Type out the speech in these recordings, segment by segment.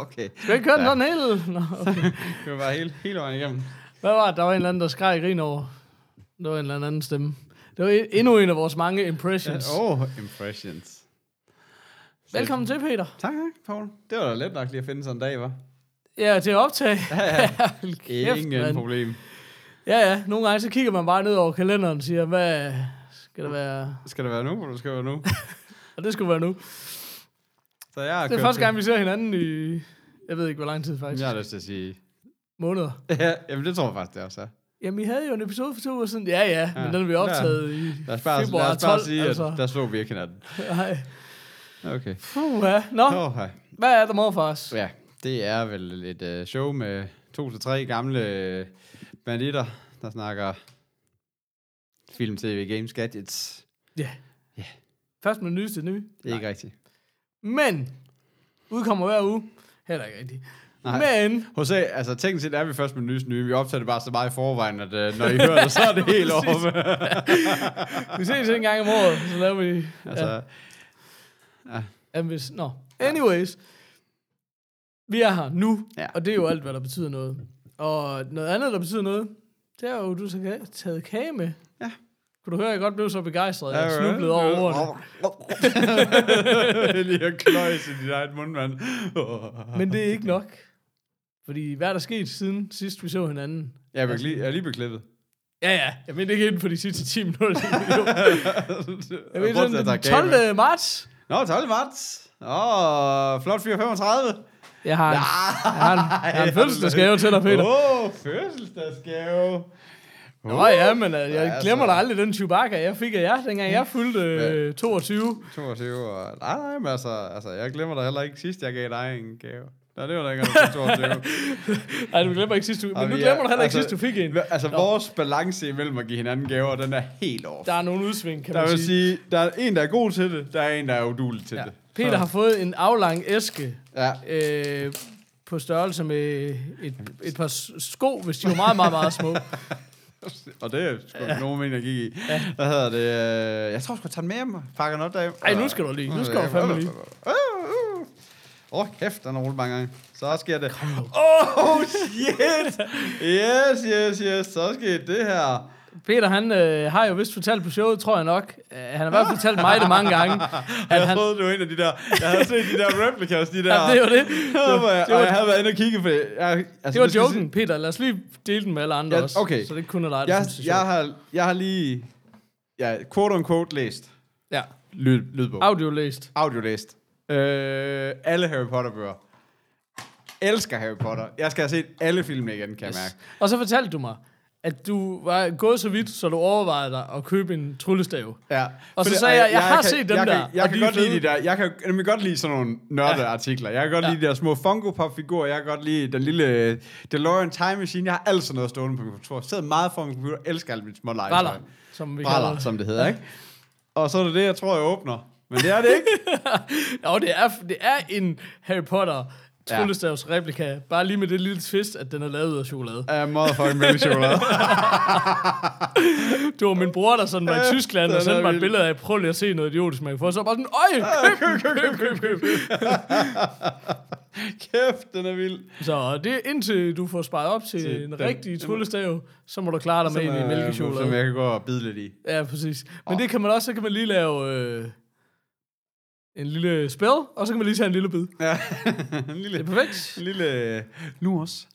Okay. Skal vi ikke køre den sådan? Nå, okay. Det var hele, hele vejen igennem. Hvad var det? Der var en eller anden, der skreg grin over. Det var en eller anden stemme. Det var en- endnu en af vores mange impressions. Åh, oh, impressions. Velkommen til, Peter. Tak, Paul. Det var da let nok lige at finde sådan en dag, var. Ja, til at optage. Ja, ja. Kæft, Ingen mand. problem. Ja, ja. Nogle gange så kigger man bare ned over kalenderen og siger, hvad skal det være? Skal det være nu, eller skal det være nu? Og det skulle være nu. Så jeg Det er første gang, vi ser hinanden i, jeg ved ikke, hvor lang tid faktisk. Jeg har lyst til at sige... Måneder. Ja, jamen det tror jeg faktisk, det også er. Jamen, I havde jo en episode for to uger siden. Ja, ja, ja. men Ja. den er vi optaget i Lad os bare, februar lad os bare 12. sige, altså. at der slog vi ikke hinanden. Nej. Okay. Puh, ja. Nå, Åh, hej. hvad er der morfars? Ja, det er vel et uh, show med to til tre gamle øh, banditter, der snakker film, tv, games, gadgets. Ja. Ja. Først med det nyeste nye. Det er ikke rigtigt. Men, udkommer hver uge. Heller ikke rigtigt. Nej. Men, Hos A, altså teknisk set er vi først med nyeste nye. Vi optager det bare så meget i forvejen, at uh, når I hører det, så er det helt oppe. vi ses en gang om året, så laver vi... altså, ja, ja, hvis, nå. Anyways. Vi er her nu, Ja. og det er jo alt, hvad der betyder noget. Og noget andet, der betyder noget, det er jo, du har taget kage med. Kunne du høre, at jeg godt blev så begejstret, at jeg snublede over ordene. Lige at kløjse i dit eget mundvand. Men det er ikke nok. Fordi hvad er der sket siden sidst, vi så hinanden? Jeg er, lige, jeg er lige beklippet. Ja, ja. Jeg mener ikke inden for de sidste 10 minutter. Jeg Bortset sådan, den kage med. 12. marts. Nå, 12 marts. Åh, flot 435. Jeg har en, jeg har en, jeg har en fødselsdagsgave til dig, Peter. Åh, oh, fødselsdagsgave. Nå ja, men uh, jeg Ja, glemmer altså. da aldrig den Chewbacca, jeg fik af jer, dengang jeg fyldte øh, 22. 22 og... Nej, nej, men altså, altså, jeg glemmer da heller ikke sidst, jeg gav dig en gave. Nej, det var du fik 22. Nej, du glemmer ikke sidste uge. Men nu glemmer er- du heller ikke altså, sidst, du fik en. Altså, Nå. vores balance imellem at give hinanden gaver, den er helt off. Der er nogle udsving, kan Der man vil sige. sige, der er en, der er god til det, der er en, der er udulig til Ja. det. Peter Så- har fået en aflang æske Ja, øh, på størrelse med et, et par sko, hvis de var meget, meget, meget små. og det er sgu ja. nogen mening, jeg gik i. Hvad hedder det? øh, Jeg tror, jeg skal tage den med hjem og pakke den op der. Ej, nu skal du lige. Nu skal du fandme lige. Åh, oh, kæft, den har rullet mange gange. Så sker det. Oh, shit! Yes, yes, yes. Så sker det her. Peter, han øh, har jo vist fortalt på showet, tror jeg nok. Øh, han har i hvert fald fortalt mig det mange gange. At Jeg han, troede, det var en af de der... Jeg havde set de der replicas, de der... ja, det var det. Det var, det og var- jeg havde været inde og kigge på... Jeg, altså, Det var joken, Peter. Lad os lige dele den med alle andre Ja, også. okay. Så det kun er dig, Jeg, jeg, har, jeg har lige... Ja, quote on quote læst. Ja, Lyd, lydbog. audio læst. Audio læst. Øh, alle Harry Potter-bøger. Elsker Harry Potter. Jeg skal have set alle filmene igen, kan yes. jeg mærke. Og så fortalte du mig, at du var gået så vidt, så du overvejede dig at købe en tryllestav. Ja. Og så Fordi- sagde jeg, jeg har kan, set dem jeg der, Kan, jeg og kan godt lide de der. Jeg kan nemlig godt lide sådan nogle nørdeartikler. Jeg kan godt Ja. lide de der små Funko Pop figurer. Jeg kan godt lide den lille DeLorean Time Machine. Jeg har altid noget stående på min kontor. Jeg sidder meget foran min computer. Elsker alle mine små legetøj. Braller, som vi Braller, som det hedder, ikke? Og så er det det, jeg tror, jeg åbner. Men det er det ikke. Jo, det er, det er en Harry Potter tryllestavs replika. Bare lige med det lille twist, at den er lavet af chokolade. Uh, motherfucking mælkechokolade. Det var min bror, der sådan var i Ja, Tyskland, og sendte mig et billede af, prøv lige at se noget idiotisk, man kan få. Så bare sådan, øj, køb, køb, køb, køb, køb. Kæft, den er vild. Så det er indtil du får sparet op til, Til en den- rigtig tryllestav, så må du klare dig med en i øh, Som mælkechokolade. jeg kan gå og bide lidt i. Ja, præcis. Men det kan man også, så kan man lige lave øh, en lille spil, og så kan man lige tage en lille bid. Ja. en Det lille... er perfekt. En lille... Nu også.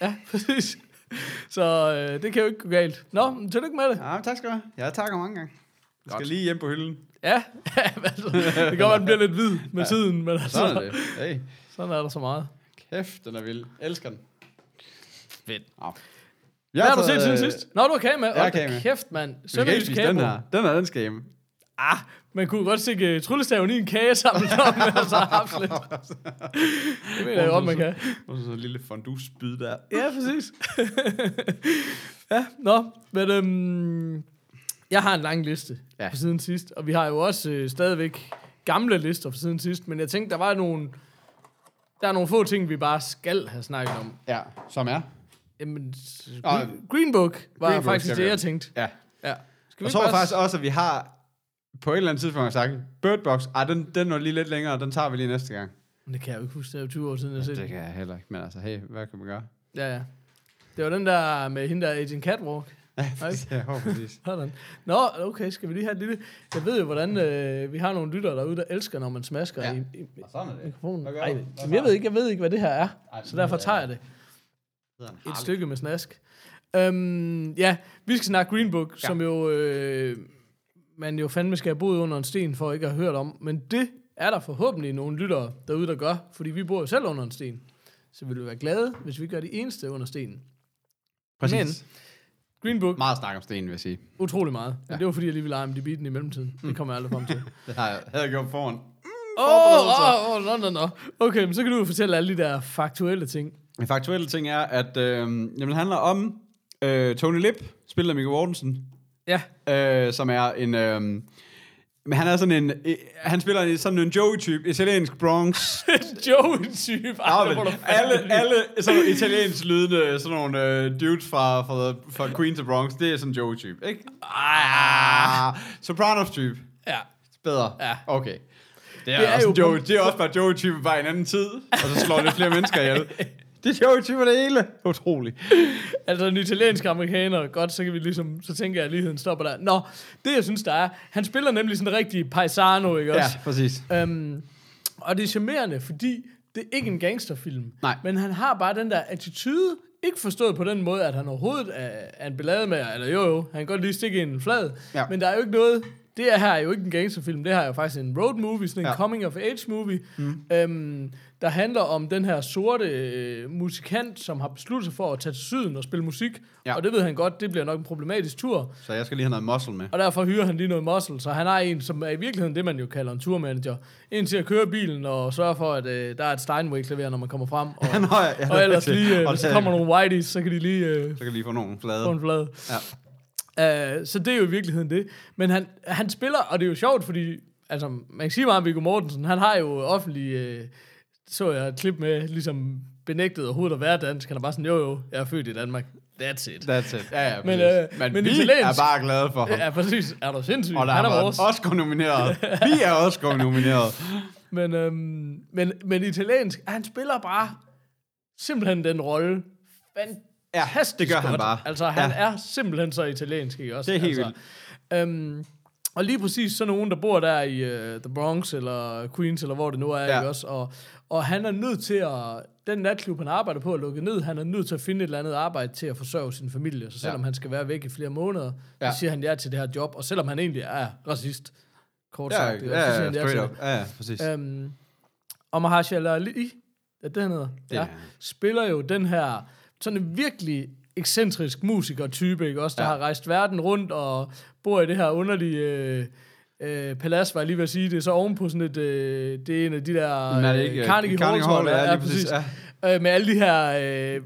Ja, præcis. Så øh, det kan jo ikke gå galt. Nå, men tillykke med det. Ja, tak skal du have. Jeg takker mange gange. Jeg skal lige hjem på hylden. Ja, altså, det kan godt være, den bliver lidt hvid med tiden, men altså, Sådan er det. Hey, sådan er der så meget. kæft, den er vild. Elsker den. Fedt. Ja. Hvad har du set siden sidst? Nå, du har kage med. Jeg har Hold da kage med. kæft, mand. Sønderjysk spise den her. Den her, den skal hjem. Ah, man kunne godt stikke uh, tryllestaven i en kage sammen med, og så have lidt. Det mener jeg godt, man kan. Og så sådan en lille fondue-spyd der. Ja, præcis. ja, nå, men øhm, jeg har en lang liste Ja. for siden sidst, og vi har jo også øh, stadigvæk gamle lister for siden sidst, men jeg tænkte, der var nogle, der er nogle få ting, vi bare skal have snakket om. Ja, som er. Jamen, Og- Green, Green Book var Green Book faktisk det, vi jeg tænkte. Ja. Ja. Skal Jeg ikke tror bare faktisk også, at vi har på et eller andet tidspunkt sagt, Bird Box, ej, den, den er lige lidt længere, den tager vi lige næste gang. Men Det kan jeg jo ikke huske, det er jo 20 år siden, jeg har set Det kan jeg heller ikke, men altså, hey, hvad kan man gøre? Ja, ja. Det var den der med hende der Agent Catwalk. Ja, præcis. ja, præcis. Nå, okay, skal vi lige have et lille... Jeg ved jo, hvordan øh, vi har nogle lyttere derude, der elsker, når man smasker Ja. ja. i, i, er det. mikrofonen. Ej, men jeg ved ikke, jeg ved ikke, hvad det her er, Ej, så derfor tager jeg det. Et stykke med snask. Øhm, ja, vi skal snakke Green Book, Ja. ja. som jo... Øh, man jo fandme skal have boet under en sten, for ikke at have hørt om. Men det er der forhåbentlig nogle lyttere derude, der gør, fordi vi bor jo selv under en sten. Så vi vil være glade, hvis vi gør de eneste under stenen. Præcis. Men- Green Book, Meget snak om stenen, vil jeg sige. utrolig meget. Men Ja. det var fordi, jeg lige ville lege med de den i mellemtiden. Det kommer jeg aldrig frem til. Det har jeg, havde jeg gjort foran. Åh, åh, åh, nå, nå, nå. Okay, men så kan du fortælle alle de der faktuelle ting. Den faktuelle ting er, at øh, jamen, det handler om øh, Tony Lip, spillet af Mikke Mortensen, Ja, øh, som er en... Øh, men han er sådan en... Øh, han spiller en, sådan en Joey-type, italiensk Bronx. Joey-type. Ej, Ja, det alle, alle sådan italiensk lydende, sådan nogle øh, dudes fra, fra, fra Queens of Bronx, det er sådan en Joey-type, ikke? Ah, Sopranos-type. Ja, Bedre. Ja. Okay. Det er, Det er også jo Joey, det er også bare Joey-type bare en anden tid, og så slår lidt flere mennesker ihjel. Det er Joey-type det hele. Utroligt. altså en italiensk amerikaner, godt, så kan vi ligesom, så tænker jeg, at ligheden stopper der. Nå, det jeg synes, der er, han spiller nemlig sådan en rigtig paisano, ikke Ja, også? præcis. Øhm, og det er charmerende, fordi det er ikke en gangsterfilm. Nej. Men han har bare den der attitude, ikke forstået på den måde, at han overhovedet er, er en ballade med, eller jo jo, han kan godt lige stikke en flad, Ja. men der er jo ikke noget, det er her er jo ikke en gangsterfilm, det her er jo faktisk en road movie, sådan en Ja. coming of age movie, mm. øhm, der handler om den her sorte øh, musikant, som har besluttet sig for at tage til syden og spille musik, Ja. og det ved han godt, det bliver nok en problematisk tur, Så jeg skal lige have noget muscle med. og derfor hyrer han lige noget muscle, så han har en, som er i virkeligheden det, man jo kalder en turmanager. En til at køre bilen og sørge for, at øh, der er et Steinway-klaver, når man kommer frem. Og, Nå, ja, og ellers er lige, øh, hvis der kommer nogle whiteys, så kan de lige øh, Så kan jeg lige få nogle flade. få en flade. Ja. Uh, så det er jo i virkeligheden det. Men han, han spiller, og det er jo sjovt, fordi altså, man kan sige meget om Viggo Mortensen. Han har jo offentlig, øh, så jeg et klip med, ligesom benægtet overhovedet at være dansk. Han er bare sådan, jo jo, jeg er født i Danmark. That's it. That's it. Ja, ja, Men, men, øh, men, men vi italiensk- er bare glade for ham. Ja, præcis. Er du sindssyg? Og der han er vores. Oscar-nomineret. Vi er Oscar-nomineret. Men, øhm, men, men italiensk, han spiller bare simpelthen den rolle fantastisk det gør han bare. Altså, han Ja. er simpelthen så italiensk, ikke også? Det er helt altså, Øhm, og lige præcis sådan nogen, der bor der i uh, The Bronx, eller Queens, eller hvor det nu er, Ja. ikke også? Og, og han er nødt til at, den natklub, han arbejder på at lukke ned, han er nødt til at finde et eller andet arbejde til at forsørge sin familie. Så selvom Ja. han skal være væk i flere måneder, Ja. så siger han ja til det her job, og selvom han egentlig er racist, kort Ja, sagt, ja, ja, ja til straight up. Ja, ja, præcis. Øhm, og Mahershala Ali, er det han hedder? Er Ja, han. spiller jo den her, sådan en virkelig ekscentrisk musiker-type, ikke også? Der Ja. har rejst verden rundt og bor i det her underlige øh, øh, palads, var jeg lige ved at sige. Det er så ovenpå sådan et, øh, det er en af de der er ikke, øh, Carnegie, Carnegie Hall, Hall? Ja, lige præcis, Øh, med alle de her... Øh,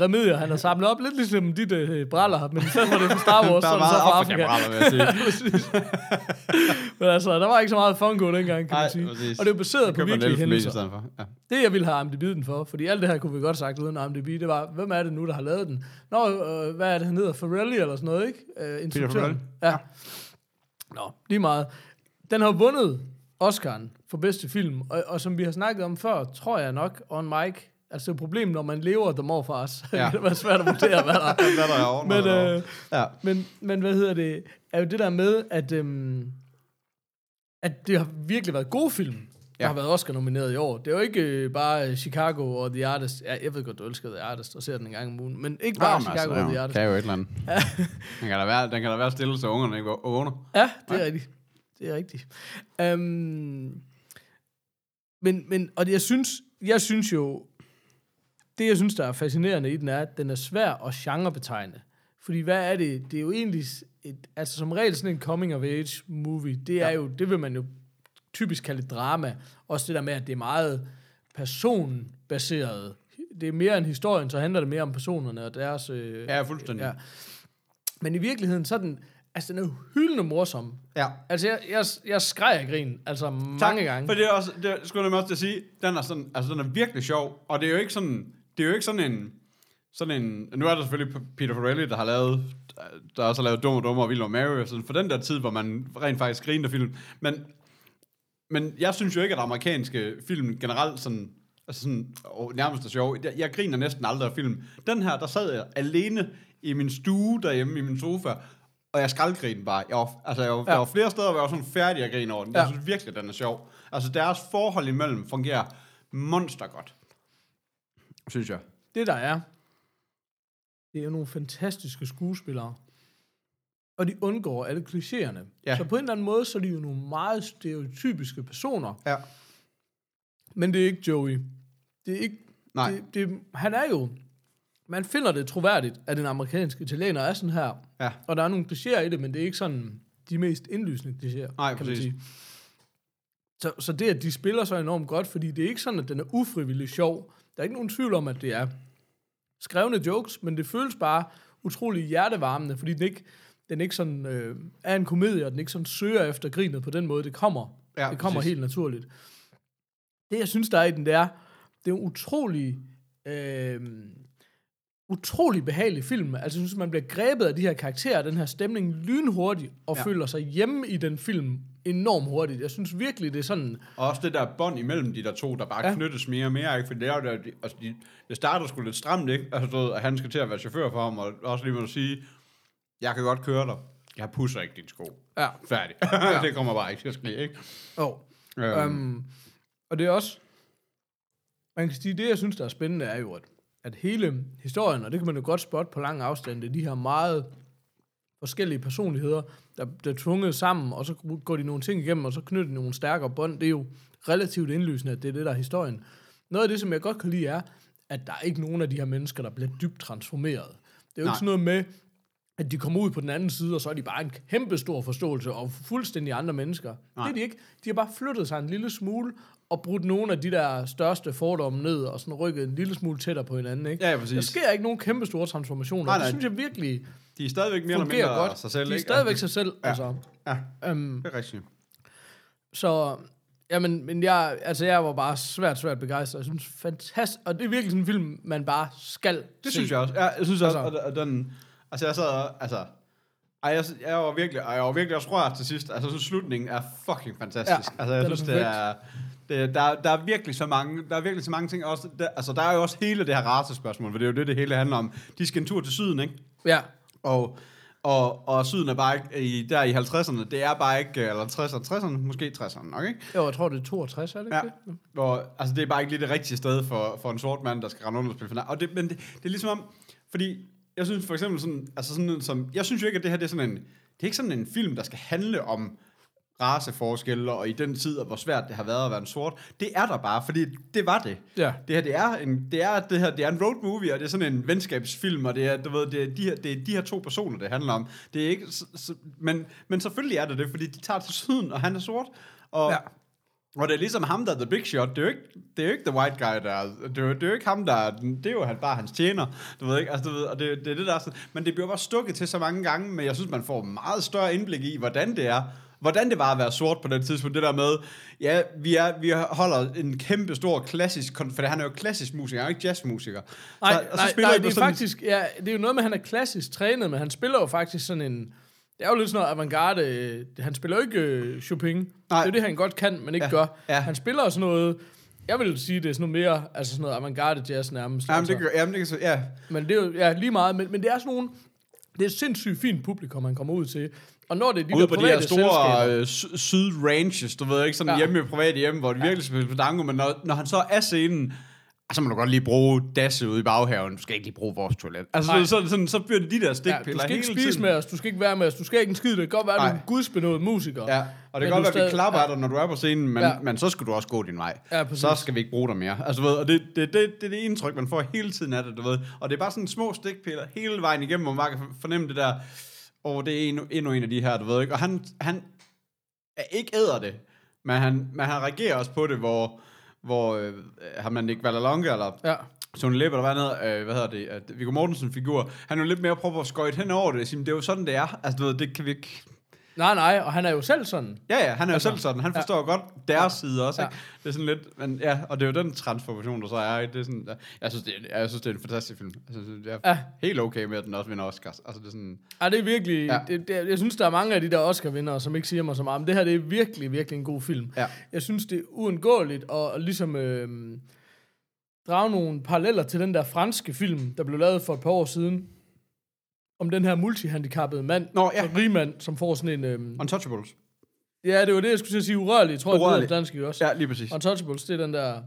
remedier, han har samlet op, lidt ligesom dit øh, bræller, men i stedet for det fra Star Wars, Der så er det så fra Afrika. Vil jeg sige. Men altså, der var ikke så meget fungo dengang, kan Nej, man sige. præcis. Og det er baseret på virkelige hændelser. for. Ja. Det, jeg ville have IMDb'en for, fordi alt det her kunne vi godt sagt uden IMDb, det var, hvem er det nu, der har lavet den? Nå, øh, hvad er det, han hedder? Farrelly eller sådan noget, ikke? Øh, instruktøren. Farrelly? Ja. Nå, lige meget. Den har vundet Oscar'en for bedste film, og, og som vi har snakket om før, tror jeg nok, on mic, altså det er problemet, når man lever The More for os. Ja. det kan være svært at vurdere, hvad der er. Hvad der er over, Men, øh, over. Ja. men, men hvad hedder det? Er jo det der med, at, øhm, at det har virkelig været gode film, der Ja. har været Oscar nomineret i år. Det er jo ikke øh, bare Chicago og The Artist. Ja, jeg ved godt, du elsker The Artist og ser den en gang om ugen, men ikke bare Jamen, Chicago altså, og The ja, Artist. kan jo et eller andet. den, kan da være, den kan da være stille, så ungerne ikke vågner. Ja, det er rigtigt. Det er rigtigt. Um, men, men, og jeg synes, jeg synes jo, det jeg synes, der er fascinerende i den, er, at den er svær at genrebetegne. Fordi hvad er det? Det er jo egentlig, et, altså som regel sådan en coming of age movie, det er Ja. jo, det vil man jo typisk kalde et drama. Også det der med, at det er meget personbaseret. Det er mere end historien, så handler det mere om personerne og deres... Øh, Ja, fuldstændig. Ja. Men i virkeligheden, så er den, altså den er jo hyldende morsom. Ja. Altså, jeg, jeg, jeg skreg af grin, altså mange gange. For det er også, det skulle jeg også til at sige, den er, sådan, altså, den er virkelig sjov, og det er jo ikke sådan, det er jo ikke sådan en, sådan en, nu er der selvfølgelig Peter Farrelly, der har lavet, der også har lavet Dum og Dummer og Vild og Mary, og sådan, for den der tid, hvor man rent faktisk griner af film, men, men jeg synes jo ikke, at amerikanske film generelt sådan, altså sådan, og nærmest er sjov. Jeg, jeg griner næsten aldrig af film. Den her, der sad jeg alene i min stue derhjemme i min sofa, og jeg skraldgrinede bare. Jeg var, altså, jeg var, ja. Der var flere steder, hvor jeg var sådan færdig at grine over den. Jeg Ja. synes virkelig, den er sjov. Altså, deres forhold imellem fungerer monster godt. Synes jeg. det der er, det er jo nogle fantastiske skuespillere. Og de undgår alle klichéerne. Ja. Så på en eller anden måde, så er de jo nogle meget stereotypiske personer. Ja. Men det er ikke Joey. Det er ikke... Nej. Det, det, han er jo... Man finder det troværdigt, at den amerikanske italiener er sådan her. Ja. Og der er nogle klichéer i det, men det er ikke sådan de mest indlysende klichéer, Nej, kan man præcis. sige. Så, så det, at de spiller så enormt godt, fordi det er ikke sådan, at den er ufrivillig sjov. Der er ikke nogen tvivl om, at det er skrevne jokes, men det føles bare utrolig hjertevarmende, fordi den ikke, den ikke sådan, øh, er en komedie, og den ikke sådan søger efter grinet på den måde. Det kommer, Ja, det kommer præcis. helt naturligt. Det, jeg synes, der er i den, det er, det er en utrolig, øh, utrolig behagelig film. Altså, jeg synes, man bliver grebet af de her karakterer, den her stemning lynhurtigt, og Ja. ja. føler sig hjemme i den film enormt hurtigt. Jeg synes virkelig, det er sådan... Og også det der bånd imellem de der to, der bare ja. Ja. knyttes mere og mere, ikke? For det er jo der, de, altså de, det starter sgu lidt stramt, ikke? Altså, du ved, at han skal til at være chauffør for ham, og også lige må sige, jeg kan godt køre dig. Jeg pusser ikke dine sko. Ja. Færdig. det kommer bare ikke til at ske, ikke? Oh. Øhm, Um, og det er også... Man kan sige, det jeg synes, der er spændende, er jo, at, at hele historien, og det kan man jo godt spotte på lang afstand, det er de her meget forskellige personligheder, der bliver tvunget sammen, og så går de nogle ting igennem, og så knytter de nogle stærkere bånd. Det er jo relativt indlysende, at det er det, der er historien. Noget af det, som jeg godt kan lide, er, at der er ikke nogen af de her mennesker, der bliver dybt transformeret. Det er jo Nej. ikke sådan noget med, at de kommer ud på den anden side, og så er de bare en kæmpe stor forståelse og fuldstændig andre mennesker. Nej. Det er de ikke. De har bare flyttet sig en lille smule og brudt nogle af de der største fordomme ned og sådan rykket en lille smule tættere på hinanden. Ikke? Ja, ja, Der præcis. sker ikke nogen kæmpe store transformationer. Nej, nej. Det synes jeg virkelig De er stadigvæk mere eller mindre godt. sig selv, de er ikke? stadigvæk Altså, sig selv. Ja. Altså, Ja, øhm, det er rigtigt. så, jamen, men jeg, altså, jeg var bare svært, svært begejstret. Jeg synes, fantastisk. Og det er virkelig sådan en film, man bare skal Det synes jeg også. Ja, jeg synes også, Altså. og, og den... Altså, jeg sad og- altså... Ej, jeg, jeg var virkelig, ej, jeg var virkelig også rørt til sidst. Altså, så slutningen er fucking fantastisk. Ja, altså, jeg den er synes, det er... Det, der, der, er virkelig så mange, der er virkelig så mange ting. Også, der, altså, der er jo også hele det her racespørgsmål, for det er jo det, det hele handler om. De skal en tur til syden, ikke? Ja, Og, og, og syden er bare ikke, i, der i 50'erne, det er bare ikke, eller 60'erne, 60'erne, måske 60'erne nok, ikke? jo, jeg tror, det er 62, er det ikke Ja. det? Hvor, altså, det er bare ikke lige det rigtige sted for, for en sort mand, der skal rende rundt og spille finale. Og det, men det, det er ligesom om, fordi jeg synes for eksempel sådan, altså sådan som, jeg synes jo ikke, at det her det er sådan en, det er ikke sådan en film, der skal handle om raceforskelle, og i den tid, og hvor svært det har været at være en sort. Det er der bare, fordi det var det. Ja. Det her, det er en, det er, det her, det er en road movie, og det er sådan en venskabsfilm, og det er, du ved, det er, de, her, det er de her to personer, det handler om. Det er ikke, så, så, men, men selvfølgelig er det det, fordi de tager til syden, og han er sort, og, Ja. og det er ligesom ham, der er the big shot. Det er jo ikke, det er jo ikke the white guy, der er, det er, jo- det er jo ikke ham, der er, det er jo han, bare hans tjener. Du ved ikke, altså du ved, og det, det er det der er sådan, men det bliver bare stukket til så mange gange, men jeg synes, man får meget større indblik i, hvordan det er, hvordan det var at være sort på den tidspunkt. Det der med, ja, vi, er, vi holder en kæmpe stor klassisk, for han er jo klassisk musiker, han er jo ikke jazzmusiker. Nej, så, nej, spiller nej det er sådan- faktisk, ja, det er jo noget med, at han er klassisk trænet, men han spiller jo faktisk sådan en, det er jo lidt sådan noget avantgarde, øh, han spiller jo ikke øh, Chopin, Nej. det er jo det, han godt kan, men ikke Ja, gør. ja. Han spiller sådan noget, jeg vil sige, det er sådan noget mere, altså sådan noget avantgarde jazz nærmest. Jamen, altså. det, gør- jamen, det kan så, ja. Men det er jo ja, lige meget, men, men det er sådan nogle, det er et sindssygt fint publikum, han kommer ud til. Og når det er de Ude der på de her store øh, sy- syd ranches, du ved ikke, sådan ja. Ja. hjemme i private hjem, hvor de virkelig spiller pedango, men når, når han så er scenen, ah, så må du godt lige bruge dasse ude i baghaven. Du skal ikke lige bruge vores toilet. Altså, Nej. så, så, sådan, så bliver det de der ja, stikpiller du skal ikke spise tiden. med os, du skal ikke være med os, du skal ikke en skid, det kan godt være, at du er en gudsbenået musiker. Ja, og det kan godt være, at vi klapper ja. af dig, når du er på scenen, men, ja. Ja. men så skal du også gå din vej. Ja, præcis. så skal vi ikke bruge dig mere. Altså, ved, og det, det, det, det er det indtryk, man får hele tiden af det, du ved. Og det er bare sådan små stikpiller hele vejen igennem, hvor man bare kan fornemme det der, og det er endnu, endnu en af de her, du ved ikke, og han, han er ikke æder det, men han, men han reagerer også på det, hvor, hvor øh, har man ikke Valalonga, eller Ja. Tony Lepp, eller hvad, noget, øh, hvad hedder det, at Viggo Mortensen figur, han er jo lidt mere prøver at skøjte hen over det, og sige, "Men det er jo sådan, det er. Altså, du ved, det kan vi ikke... Nej, nej, og han er jo selv sådan. Ja, ja, han er jo Altså, selv sådan. Han forstår ja. godt deres ja. side også, ikke? Ja. Det er sådan lidt, men ja, og det er jo den transformation, der så er, ikke? Det er sådan, ja, jeg, synes, det er, jeg synes, det er en fantastisk film. Jeg synes, det er Ja. helt okay med, at den også vinder Oscars. Altså, det er sådan, Ja, det er virkelig... Ja. Det, det, jeg synes, der er mange af de der Oscar-vindere, som ikke siger mig så meget, men det her det er virkelig, virkelig en god film. Ja. Jeg synes, det er uundgåeligt at, at ligesom øh, drage nogle paralleller til den der franske film, der blev lavet for et par år siden, om den her multihandicappede mand, Nå, ja. en rig mand, som får sådan en... Øh, Untouchables. ja, det var det, jeg skulle til at sige, urørlig, tror jeg, det Urørlig. er dansk også. Ja, lige præcis. Untouchables, det er den der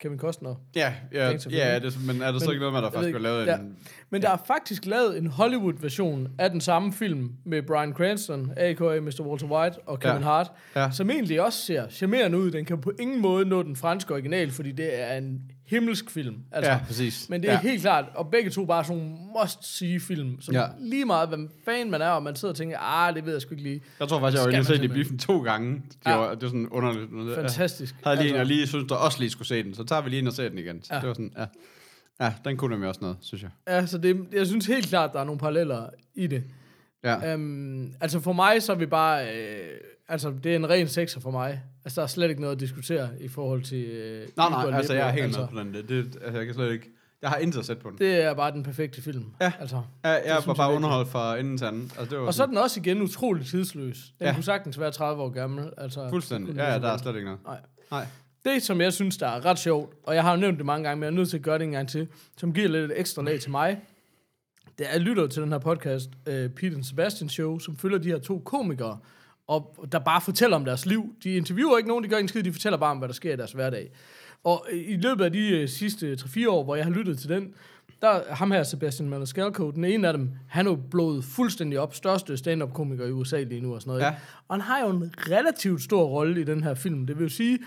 Kevin Costner. Ja, ja, ja, det, men er der så Men- ikke noget med, at der faktisk blev lavet ikke- en... Men der er faktisk lavet en Hollywood-version af den samme film med Bryan Cranston, a.k.a. Mr. Walter White og Kevin Ja. Hart, Ja. som egentlig også ser charmerende ud. Den kan på ingen måde nå den franske original, fordi det er en himmelsk film. Altså, Ja, præcis. Men det er ja. helt klart, og begge to bare sådan nogle must-see-film, som Ja. lige meget, hvad fan man er, og man sidder og tænker, ah, det ved jeg sgu ikke lige. Jeg tror faktisk, jeg har set det i biffen to gange. Det, Ja. var, det var sådan underligt. Fantastisk. Jeg havde lige en, Altså- jeg lige synes, der også lige skulle se den. Så tager vi lige ind og ser den igen. Så Ja. det var sådan, ja. Ja, den kunne nemlig også noget, synes jeg. Ja, så det, jeg synes helt klart, der er nogle paralleller i det. Ja. Øhm, altså for mig, så er vi bare... Øh, altså, det er en ren sekser for mig. Altså, der er slet ikke noget at diskutere i forhold til... Øh, Nej, nej, altså jeg er helt med på den. Det, det, altså, jeg kan slet ikke... Jeg har intet set på den. Det er bare den perfekte film. Ja. Altså. Ja, jeg var jeg bare virkelig. underholdt fra enden til anden. Altså, det var Og så er den også igen utrolig tidsløs. Den Ja. kunne sagtens være 30 år gammel. Altså, fuldstændig. Ja, ja, der er slet ikke noget. Nej. Nej. Det, som jeg synes, der er ret sjovt, og jeg har jo nævnt det mange gange, men jeg er nødt til at gøre det en gang til, som giver lidt ekstra lag til mig, det er, jeg lytter til den her podcast, uh, Peter and Sebastian Show, som følger de her to komikere, og der bare fortæller om deres liv. De interviewer ikke nogen, de gør ikke skid, de fortæller bare om, hvad der sker i deres hverdag. Og øh, i løbet af de uh, sidste 3-4 år, hvor jeg har lyttet til den, der er ham her, Sebastian Maniscalco, den ene af dem, han er jo blået fuldstændig op, største stand-up-komiker i USA lige nu og sådan noget. Ja. ikke? Og han har jo en relativt stor rolle i den her film. Det vil jo sige,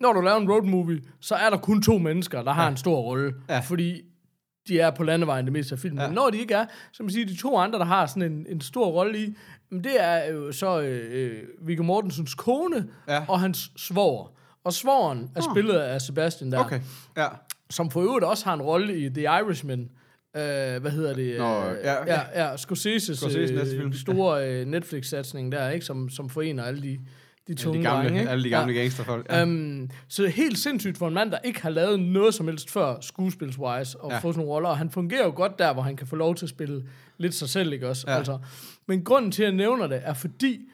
når du laver en road movie, så er der kun to mennesker, der har ja. en stor rolle. Ja. Fordi de er på landevejen det meste af filmen. Ja. Men når de ikke er, så man sige, de to andre, der har sådan en, en stor rolle i, men det er jo så øh, øh, Viggo Mortensens kone Ja. og hans svoger. Og svogeren er spillet af Sebastian der, Okay, ja. som for øvrigt også har en rolle i The Irishman. Øh, hvad hedder det? Nå, Øh, ja, okay. ja, ja, Scorsese's Scorsese's øh, store øh, Netflix-satsning der, ikke? Som, som forener alle de, de tunge De gamle, drenge, ikke? alle de gamle ja. gangsterfolk. Ja. Um, så er helt sindssygt for en mand, der ikke har lavet noget som helst før skuespilswise, og Ja. få sådan nogle roller, og han fungerer jo godt der, hvor han kan få lov til at spille lidt sig selv, ikke også? Ja. Altså, men grunden til, at jeg nævner det, er fordi,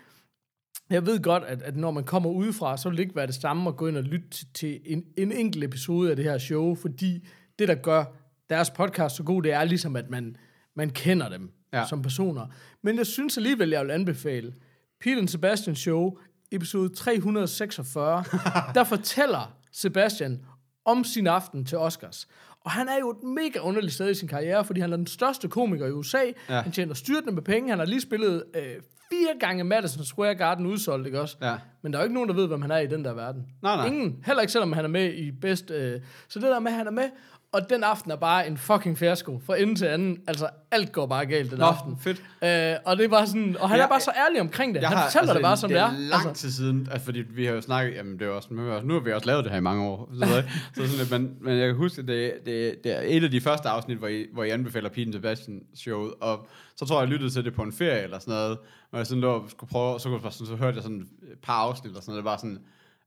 jeg ved godt, at, at når man kommer udefra, så vil det ikke være det samme at gå ind og lytte til, en, en enkelt episode af det her show, fordi det, der gør deres podcast så god, det er ligesom, at man, man kender dem Ja. som personer. Men jeg synes alligevel, jeg vil anbefale Peter Sebastian Show, episode 346, der fortæller Sebastian om sin aften til Oscars. Og han er jo et mega underligt sted i sin karriere, fordi han er den største komiker i USA. Ja. Han tjener styrtende med penge. Han har lige spillet øh, fire gange Madison Square Garden udsolgt, ikke også? Ja. Men der er jo ikke nogen, der ved, hvem han er i den der verden. Nej, nej. Ingen. Heller ikke selvom han er med i bedst... Øh, så det der med, at han er med, og den aften er bare en fucking fiasko. Fra ende til anden. Altså, alt går bare galt den Nå, aften. fedt. Øh, og det er bare sådan... Og han Ja, er bare så ærlig omkring det. Jeg Han har- fortæller det bare, som det er. Det er lang Altså, tid siden, altså, fordi vi har jo snakket, jamen det er også, nu har vi- nu har vi også lavet det her i mange år, så, så, så sådan lidt, men, men jeg kan huske, det, det, det er et af de første afsnit, hvor I, hvor I anbefaler Pete Sebastian showet, og så tror jeg, jeg lyttede til det på en ferie eller sådan noget, og jeg sådan lå og skulle prøve, så, kunne jeg sådan, så hørte jeg sådan et par afsnit og sådan noget, det var sådan,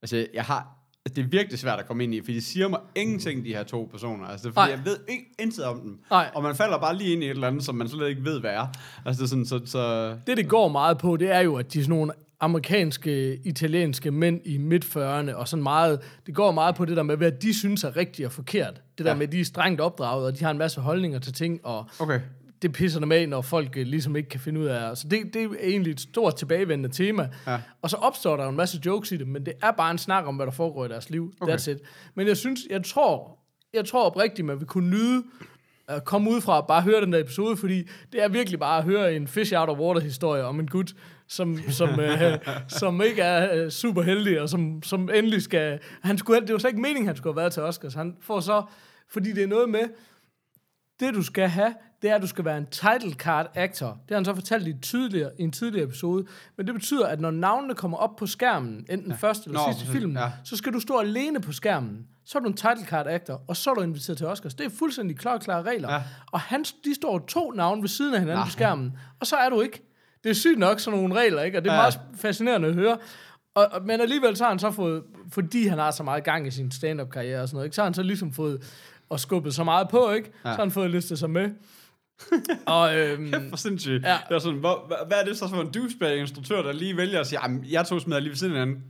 altså jeg har, altså, det er virkelig svært at komme ind i, for de siger mig ingenting, de her to personer. Altså, fordi Nej. jeg ved ikke intet om dem. Nej. Og man falder bare lige ind i et eller andet, som man slet ikke ved, hvad er. Altså, det er sådan, så, så det, det går meget på, det er jo, at de er sådan nogle amerikanske, italienske mænd i midt-40'erne, og sådan meget, det går meget på det der med, hvad de synes er rigtigt og forkert. Det der Ja. med, at de er strengt opdraget, og de har en masse holdninger til ting, og okay. Det pisser dem af, når folk øh, ligesom ikke kan finde ud af. Så det, det er egentlig et stort tilbagevendende tema. Ja. Og så opstår der jo en masse jokes i det, men det er bare en snak om, hvad der foregår i deres liv. Okay. That's it. Men jeg synes, jeg tror, jeg tror oprigtigt, man vil kunne nyde at komme ud fra og bare høre den der episode, fordi det er virkelig bare at høre en fish out of water historie om en gut, som, som, øh, som ikke er øh, super heldig, og som, som endelig skal... Han skulle, det var slet ikke meningen, han skulle have været til Oscars. Han får så... Fordi det er noget med, Det, du skal have, det er, at du skal være en title card actor. Det har han så fortalt i, tidligere, i en tidligere episode. Men det betyder, at når navnene kommer op på skærmen, enten ja. første eller Nå, sidste film, ja. så skal du stå alene på skærmen. Så er du en title card actor, og så er du inviteret til Oscars. Det er fuldstændig klare regler. Ja. Og han, de står to navne ved siden af hinanden Nej. på skærmen, og så er du ikke. Det er sygt nok sådan nogle regler, ikke? Og det er Ja. meget fascinerende at høre. Og, og, men alligevel så har han så fået, fordi han har så meget gang i sin stand-up karriere og sådan noget, ikke? så har han så ligesom fået og skubbet så meget på, ikke? Ja. Så har han fået listet sig med. og øhm, Kæft for sindssygt. Ja. Det er sådan, hvor, hvad, er det så for en douchebag-instruktør, der lige vælger at sige, jeg to smider lige ved siden af hinanden.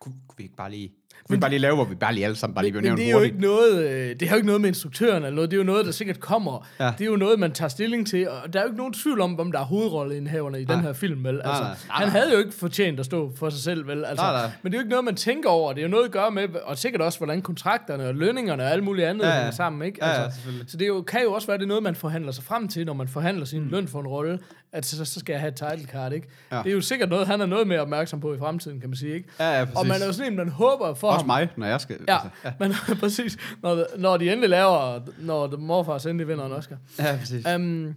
Kunne, kunne vi ikke bare lige... Vi bare lige lave, hvor vi bare lige alle sammen bare lige bliver nævnt det er jo hurtigt? ikke noget, øh, det har jo ikke noget med instruktøren eller noget, det er jo noget, der sikkert kommer. Ja. Ja. Det er jo noget, man tager stilling til, og der er jo ikke nogen tvivl om, om der er hovedrolleindhaverne i den her film, vel? Altså, nej, nej, han havde jo ikke fortjent at stå for sig selv, vel? Altså, Nej, nej. Men det er jo ikke noget, man tænker over, det er jo noget at gøre med, og sikkert også, hvordan kontrakterne og lønningerne og alt muligt andet Ja, ja, ja. hænger sammen, ikke? Ja, ja, Altså, så det er jo, kan jo også være, det er noget, man forhandler sig frem til, når man forhandler sin mm. løn for en rolle, at så, så skal jeg have et title card, ikke? Ja. Det er jo sikkert noget, han er noget mere opmærksom på i fremtiden, kan man sige, ikke? Ja, ja, præcis. og man er jo sådan en, man håber for Også ham. mig, når jeg skal... Ja, Altså, ja. men præcis, når, når de endelig laver, når de morfars endelig vinder en Oscar. ja, præcis. Um,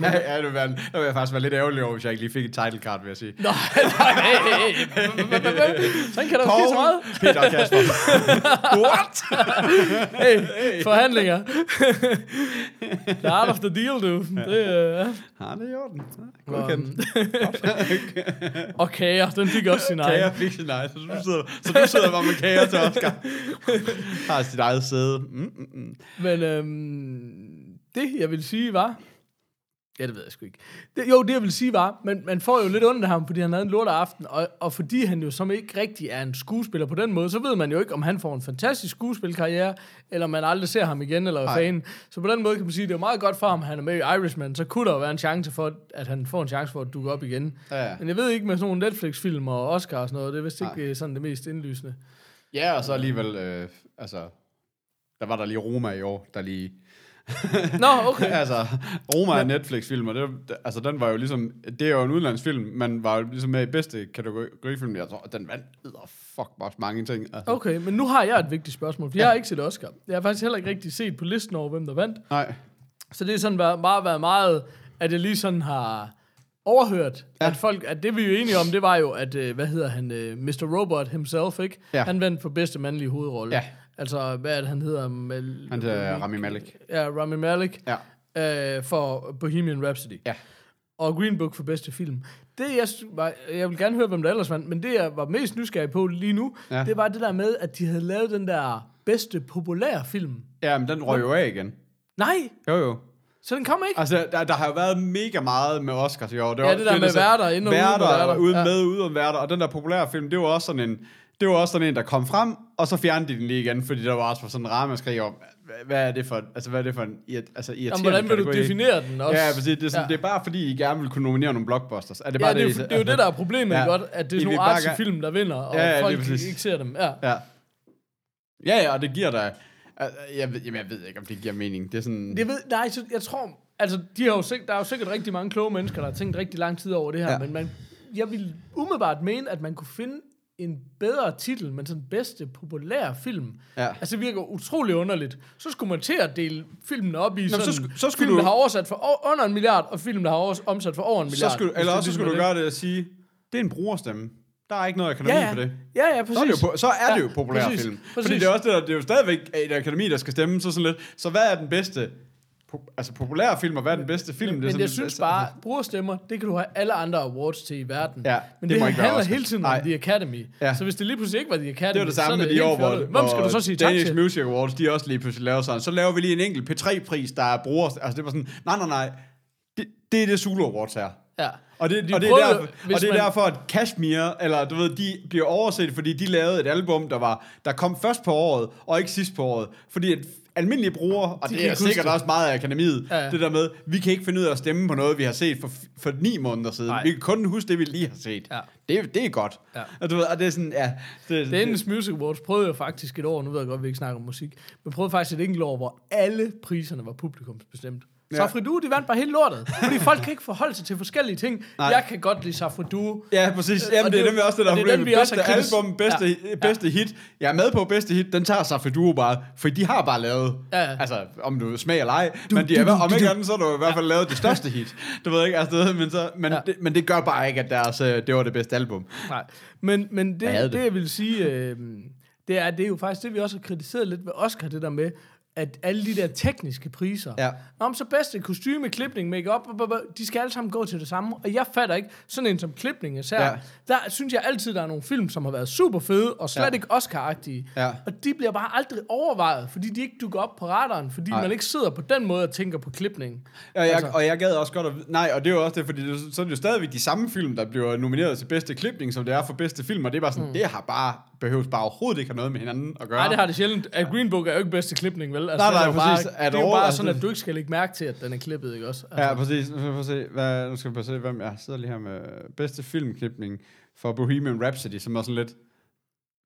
Ja, ja, det vil, være, det vil jeg faktisk være lidt ærgerlig over, hvis jeg ikke lige fik et title card, vil jeg sige. nej, nej. Sådan kan der ske så meget. Peter Kasper. What? Hey, forhandlinger. The art of the deal, du. Det, uh, ja. Ja, det i orden. Godkendt. og kager, den fik også sin egen. Kager fik sin egen, så du sidder, så du sidder bare med kager til Oscar. Har sit eget sæde. Mm, mm, mm. Men øhm, det, jeg vil sige, var... Ja, det ved jeg sgu ikke. Det, jo, det jeg vil sige var, men man får jo lidt ondt af ham, fordi han havde en lortet aften, og, og fordi han jo som ikke rigtig er en skuespiller på den måde, så ved man jo ikke, om han får en fantastisk skuespilkarriere, eller man aldrig ser ham igen, eller hvad fanden. Så på den måde kan man sige, det er meget godt for ham, at han er med i Irishman, så kunne der jo være en chance for, at han får en chance for at dukke op igen. Ja, ja. Men jeg ved ikke med sådan nogle Netflix-film og Oscar og sådan noget, det er vist ikke Nej. øh, sådan det mest indlysende. Ja, og så alligevel, øh, altså, der var der lige Roma i år, der lige... Nå, okay. altså, Roma er Netflix-film, og det, altså, den var jo ligesom, det er jo en udlandsfilm, men var jo ligesom med i bedste kategorifilm. Jeg tror, den vandt edder fuck bare mange ting. Altså. Okay, men nu har jeg et vigtigt spørgsmål, for jeg har ikke set Oscar. Jeg har faktisk heller ikke rigtig set på listen over, hvem der vandt. Nej, Så det er sådan været, bare været meget, at jeg lige sådan har overhørt, ja. Ja. at folk, at det vi er jo enige om, det var jo, at, øh, hvad hedder han, øh, Mr. Robot himself, ikke? Ja. Han vandt for bedste mandlige hovedrolle. Ja. Altså, hvad er det, han hedder? Mal- han er Rami Malek. Ja, Rami Malek. Ja. Øh, for Bohemian Rhapsody. Ja. Og Green Book for bedste film. Det, jeg, sy- var, jeg vil gerne høre, hvem der ellers vandt, men det, jeg var mest nysgerrig på lige nu, ja. Ja. det var det der med, at de havde lavet den der bedste populære film. Ja, men den røg jo af igen. Nej, Jo, jo. så den kom ikke. Altså, der, der har jo været mega meget med Oscars i år. Det Ja, det der med værter, ind og ude med værter, værter. Ja. med, uden værter. Og den der populære film, det var også sådan en... Det var også sådan en, der kom frem, og så fjernede de den lige igen, fordi der var også sådan en ramaskrig om, hvad, er det for, altså hvad er det for en altså irriterende Jamen, hvordan vil du definere den også? Ja, præcis. Det er, sådan, Ja. det er bare fordi, I gerne vil kunne nominere nogle blockbusters. Er det Ja, bare det, er, det, det er jo det, der er problemet, ja. Godt, at det er I nogle bare artsy film, der vinder, og Ja, ja, folk ikke ser dem. Ja. Ja. Ja, ja, og det giver dig... Altså, Jeg ved, jamen, jeg ved ikke, om det giver mening. Det er sådan... Det ved, nej, så jeg tror, altså, de har jo sikkert, der er jo sikkert rigtig mange kloge mennesker, der har tænkt rigtig lang tid over det her. Ja. men man, jeg vil umiddelbart mene, at man kunne finde en bedre titel, men sådan bedste populære film. Ja. Altså, det virker utrolig underligt. Så skulle man til at dele filmen op i sådan, så sku- så skulle film, du- der har oversat for under en milliard, og film, der har overs- omsat for over en milliard. så skulle, eller også så skulle du det. gøre det og sige, det er en brugerstemme. Der er ikke noget akademi ja, ja. for det. Ja, ja, præcis. Så er det jo, så er det jo Ja, populær præcis, film. præcis. Fordi det er også det, der, det er jo stadigvæk et akademi, der skal stemme, så sådan lidt. Så hvad er den bedste, po- altså populære film, og hvad er den bedste film? Men, det er men jeg synes altså- bare, brugerstemmer, det kan du have alle andre awards til i verden. Ja, men det det, må ikke handler hele tiden Nej. om The Academy. Ja. Så hvis det lige pludselig ikke var The Academy, Det var det så er samme med de år, hvor. Hvem skal du så sige tak Danish til? Music Awards, de også lige pludselig laver sådan. Så laver vi lige en enkelt P3-pris, der er bruger... Altså det var sådan, nej, nej, nej. Det, det er det Zulu Awards her. Ja. Og det, De og det, er, prøvede- derfor, og det er man- derfor, at Kashmir, eller du ved, de bliver overset, fordi de lavede et album, der var der kom først på året, og ikke sidst på året. Fordi at almindelige brugere, og De det er ikke sikkert det. også meget af akademiet, Ja. det der med, vi kan ikke finde ud af at stemme på noget, vi har set for, for ni måneder siden. Nej. Vi kan kun huske det, vi lige har set. Ja. Det, det er godt. Ja. Og, du ved, og det er sådan, ja. Det, Danish Music Awards prøvede jeg faktisk et år, nu ved jeg godt, at vi ikke snakker om musik, men prøvede faktisk et enkelt år, hvor alle priserne var publikumsbestemt. Safri Duo, de vandt bare hele lortet. Fordi folk kan ikke forholde sig til forskellige ting. Nej. Jeg kan godt lide Safri Duo. Ja, præcis. Og Jamen, det er det- nemlig også det, der og er er problemet. også Bedste kritis- album, bedste, Ja. bedste hit. Jeg er med på bedste hit, den tager duo bare, for de har bare lavet, Ja, ja. altså, om du smager eller ej, men de er, om ikke andet, så har du i hvert fald lavet det største hit. Du ved ikke, altså, men, så, men, Ja. det, men det gør bare ikke, at deres, øh, det var det bedste album. Nej. Men, men det, Jeg det. det, jeg vil sige, øh, det, er, det er jo faktisk det, vi også har kritiseret lidt ved Oscar, det der med, at alle de der tekniske priser, Ja. Nå, men så bedste kostyme, klipning, make-up, de skal alle sammen gå til det samme. Og jeg fatter ikke, sådan en som klipning især, Ja. ja. der synes jeg altid, der er nogle film, som har været super fede, og slet Ja. ja. ikke Oscar-agtige. Ja. Og de bliver bare aldrig overvejet, fordi de ikke dukker op på radaren, fordi Nej. man ikke sidder på den måde og tænker på klipning. Og jeg, Altså. og jeg gad også godt at... Nej, og det er jo også det, fordi det, så er det jo stadigvæk de samme film, der bliver nomineret til bedste klipning, som det er for bedste film, og det er bare sådan, mm. det har bare, behøves bare overhovedet ikke have noget med hinanden at gøre. Nej, det har det sjældent. At Green Book er jo ikke bedste klipning, vel? Altså, Nej, det er nej, jo præcis. Bare, At det er jo bare altså, sådan, at du ikke skal lægge mærke til, at den er klippet, ikke også? Altså, Ja, præcis. Nu skal vi se, hvad, nu skal vi at se, hvem jeg sidder lige her med bedste filmklipning for Bohemian Rhapsody, som er sådan lidt...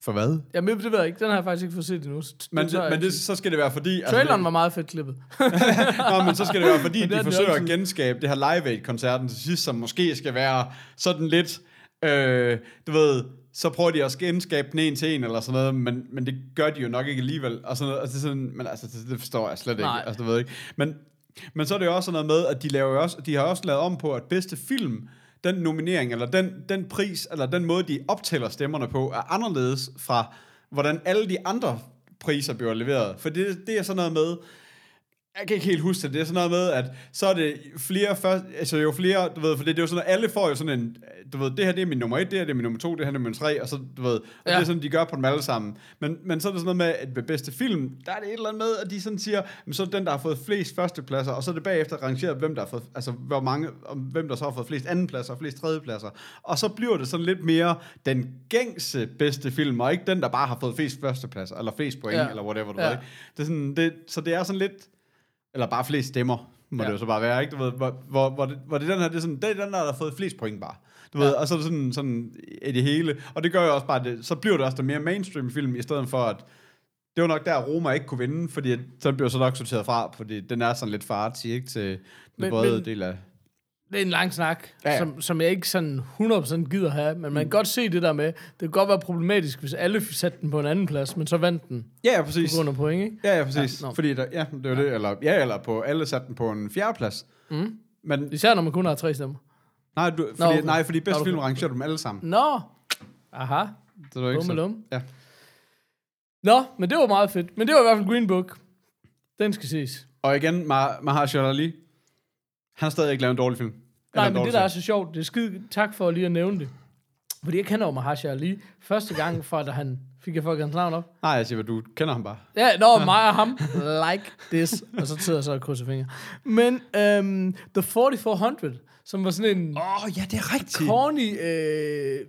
For hvad? Jamen, det ved jeg ikke. Den har jeg faktisk ikke fået set endnu. Men, det, men det, så skal det være fordi... altså, Traileren var meget fedt klippet. Nå, men så skal det være fordi, de forsøger at genskabe det her Live Aid-koncerten til sidst, som måske skal være sådan lidt... Øh, du ved, så prøver de at genskabe den en til en eller sådan noget, men, men det gør de jo nok ikke alligevel. Og sådan noget, altså sådan, men altså, det, det forstår jeg slet ikke. Nej. Altså, du ved ikke. Men, men så er det jo også sådan noget med, at de, laver også, de har også lavet om på, at bedste film, den nominering, eller den, den pris, eller den måde, de optæller stemmerne på, er anderledes fra, hvordan alle de andre priser bliver leveret. For det, det er sådan noget med, jeg kan ikke helt huske det. Det er sådan noget med, at så er det flere først, altså jo flere, du ved, for det, det er jo sådan, at alle får jo sådan en, du ved, det her det er min nummer et, det her det er min nummer to, det her det er min tre, og så, du ved, og ja. Det er sådan, de gør på dem alle sammen. Men, men så er det sådan noget med, at ved bedste film, der er det et eller andet med, at de sådan siger, men så er det den, der har fået flest førstepladser, og så er det bagefter rangeret, hvem der har fået, altså hvor mange, om hvem der så har fået flest andenpladser og flest tredjepladser. Og så bliver det sådan lidt mere den gængse bedste film, og ikke den, der bare har fået flest førstepladser, eller flest point, ja. Ja. eller whatever, du Ja. ved, ikke? Det er sådan, det, så det er sådan lidt, eller bare flest stemmer, må ja. Det jo så bare være, ikke? Du ved, hvor, hvor, hvor, det, hvor det den her, det er sådan, det er den der, der har fået flest point bare. Du ja. ved, og så er det sådan, sådan i det hele. Og det gør jo også bare, det, så bliver det også der mere mainstream film, i stedet for at, det var nok der, Roma ikke kunne vinde, fordi så blev så nok sorteret fra, fordi den er sådan lidt for artsy, ikke? Til den Men- brede men- del af... Det er en lang snak, Ja, ja, ja. ja. Som, som jeg ikke sådan 100% gider have, men man kan godt se det der med, det kan godt være problematisk, hvis alle satte den på en anden plads, men så vandt den Ja, ja, på præcis. grund af point, ikke? Ja, ja, præcis. Ja, Ja, nå. fordi der, ja, det var det, eller, ja, eller på, alle satte den på en fjerdeplads. Mm. Men, Især når man kun har tre stemmer. nej, du, fordi, okay. nej, fordi bedste Nå, film rangerer du dem alle sammen. Nå, aha, det var ikke så. Ja. Nå, men det var meget fedt. Men det var i hvert fald Green Book. Den skal ses. Og igen, Mah- Mahershala Ali, han har stadig ikke lavet en dårlig film. Nej, en men det der er så sjovt, det er skide tak for lige at nævne det. Fordi jeg kender jo Mahershala Ali første gang fra, da han fik jeg fucking hans navn op. Nej, jeg siger, du kender ham bare. Ja, nå, mig og ham, like this. Og så sidder jeg så og krydser fingre. Men um, The 4400, som var sådan en Åh, oh, ja, det er rigtigt. corny... Øh,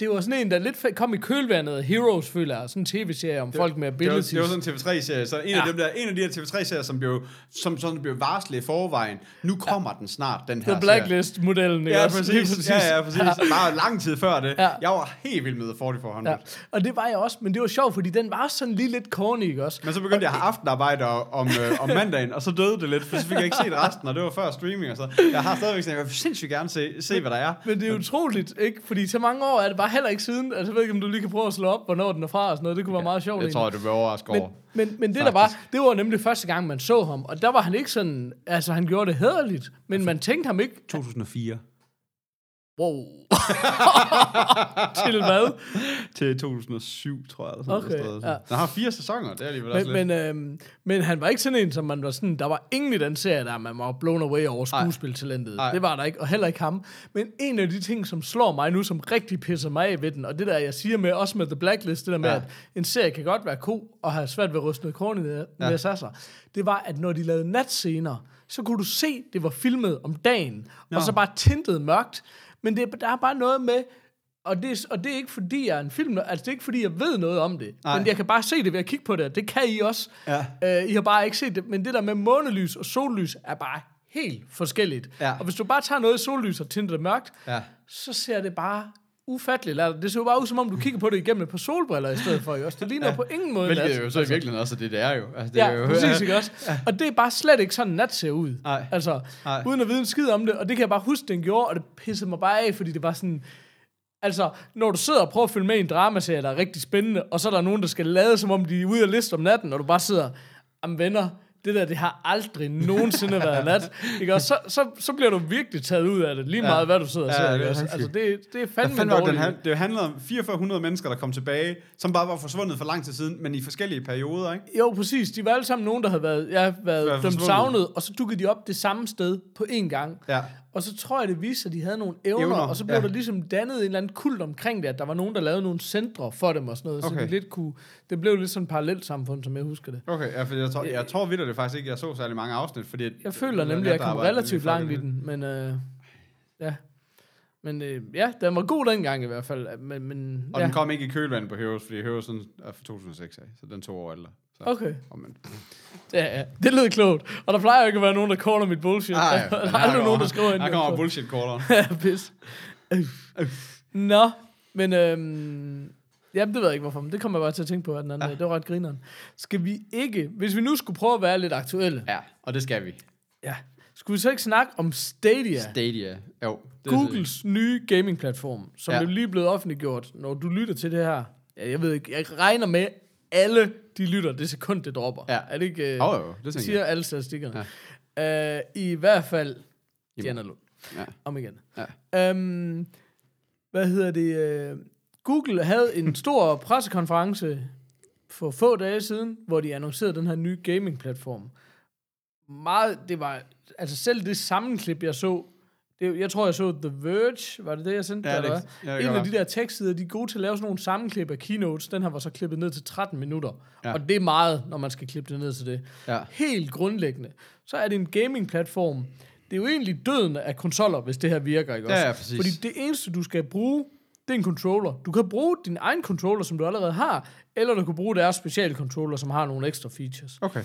det var sådan en, der lidt kom i kølvandet Heroes, føler jeg. Sådan en tv-serie om folk med Det var, abilities. det var sådan en TV3-serie, så en, ja. af Ja. dem der, en af de her TV3-serier, som blev, som sådan blev varslet i forvejen, nu kommer ja. den snart, den her The Blacklist-modellen. Ja, også? Lige præcis. Ja, ja, præcis. Bare lang tid før det. Ja. Jeg var helt vild med 4400. Ja. Og det var jeg også, men det var sjovt, fordi den var sådan lige lidt corny, ikke også? Men så begyndte jeg at have aftenarbejde om, øh, om mandagen, og så døde det lidt, for så fik jeg ikke set resten, og det var før streaming og så. Jeg har stadigvæk sådan, jeg vil sindssygt gerne se, se hvad der er. Men det er utroligt, ikke? Fordi så mange år er det bare heller ikke siden. Altså, jeg ved ikke, om du lige kan prøve at slå op, hvornår den er fra og sådan noget. Det kunne være meget sjovt. Jeg tror, du vil overraske over. men, men, men det der var, det var nemlig første gang, man så ham. Og der var han ikke sådan, altså han gjorde det hederligt. Men man tænkte ham ikke, 2004. wow. Til hvad? Til 2007, tror jeg. Eller sådan Okay, noget. ja. Den har fire sæsoner, det er alligevel også Men, lidt. men, øhm, men han var ikke sådan en, som man var sådan, der var ingen i den serie, der man var blown away over skuespiltalentet. Det var der ikke, og heller ikke ham. Men en af de ting, som slår mig nu, som rigtig pisser mig af ved den, og det der, jeg siger med, også med The Blacklist, det der med, Ja. at en serie kan godt være god, og have svært ved at ryste noget korn med, Ja. med sig, det var, at når de lavede natscener, så kunne du se, det var filmet om dagen, Nå. og så bare tintet mørkt. Men det, der er bare noget med, og det, er- og det er ikke fordi, jeg er en film, altså det er ikke fordi, jeg ved noget om det, Nej. men jeg kan bare se det ved at kigge på det, det kan I også. Ja. Uh, I har bare ikke set det, men det der med månelys og sollys er bare helt forskelligt. Ja. Og hvis du bare tager noget sollys og tinter det mørkt, Ja. så ser det bare ufatteligt latterligt. Det ser jo bare ud, som om du kigger på det igennem et par solbriller i stedet for, også? Det ligner på ingen måde Hvilket nat. er jo så i virkeligheden også, det, det er jo. Altså, det Ja, er jo, præcis, ikke også? Og det er bare slet ikke sådan, nat ser ud. Nej. Altså, Nej. uden at vide en skid om det. Og det kan jeg bare huske, den gjorde, og det pissede mig bare af, fordi det var sådan... Altså, når du sidder og prøver at følge med i en dramaserie, der er rigtig spændende, og så er der nogen, der skal lade, som om de er ude at liste om natten, og du bare sidder, am venner, det der, det har aldrig nogensinde været nat. Ikke? Og så, så, så bliver du virkelig taget ud af det, lige meget hvad du sidder og Ja, ser. det er også? rigtigt. Altså, det, det er fandme det, den dårligt. han, det handlede om 4400 mennesker, der kom tilbage, som bare var forsvundet for lang tid siden, men i forskellige perioder, ikke? Jo, præcis. De var alle sammen nogen, der havde været, ja, været forsvundet. savnet, og så dukkede de op det samme sted på én gang. Ja. Og så tror jeg, det viste sig, at de havde nogle evner, Evner, og så blev ja. der ligesom dannet en eller anden kult omkring det, at der var nogen, der lavede nogle centre for dem og sådan noget, Okay. så de lidt kunne, det blev lidt sådan et parallelt samfund, som jeg husker det. Okay, ja, for jeg tror, jeg tror vidt, det faktisk ikke, jeg så særlig mange afsnit, fordi... Jeg føler nemlig, at jeg kom relativt langt i den, men øh, ja. Men øh, ja, den var god dengang i hvert fald. Men, men Og ja. den kom ikke i kølvandet på Heroes, fordi Heroes sådan er fra 2006 af, så den to år ældre. Så, Okay, oh, men. ja, ja. det lød klogt. Og der plejer jo ikke at være nogen, der caller mit bullshit. Ej, der er aldrig nogen, der skriver ind. Her kommer bullshit calleren. Ja, pis. Nå, men øhm, jamen, det ved jeg ikke hvorfor, men det kommer jeg bare til at tænke på, den anden, ja. det var ret grineren. Skal vi ikke, hvis vi nu skulle prøve at være lidt aktuelle, Ja, og det skal vi. ja, skulle vi så ikke snakke om Stadia, Stadia. Jo. Det Googles nye gaming-platform, som Ja. er lige blevet offentliggjort, når du lytter til det her. Ja, jeg ved ikke, jeg regner med, alle de lytter det sekund, det dropper. Ja. Er det ikke, øh, Jo, jo, det siger jeg. alle statistikkerne. Ja. Øh, I hvert fald, Diana Lund. Ja. Om igen. Ja. Øhm, hvad hedder det? øh, Google havde en stor pressekonference for få dage siden, hvor de annoncerede den her nye gaming-platform. Meget, det var, altså selv det sammenklip, jeg så, det, jeg tror, jeg så The Verge, var det det, jeg sendte? Ja, dig, det- ja, det en af de der tekstsider, de er gode til at lave sådan nogle sammenklip af keynotes. Den her var så klippet ned til 13 minutter. Ja. Ja. Og det er meget, når man skal klippe det ned til det. Ja. Helt grundlæggende, så er det en gaming-platform. Det er jo egentlig døden af konsoller, hvis det her virker, ikke Ja, også? ja, præcis. Fordi det eneste, du skal bruge, det er en controller. Du kan bruge din egen controller, som du allerede har, eller du kan bruge deres speciale controller, som har nogle ekstra features. Okay.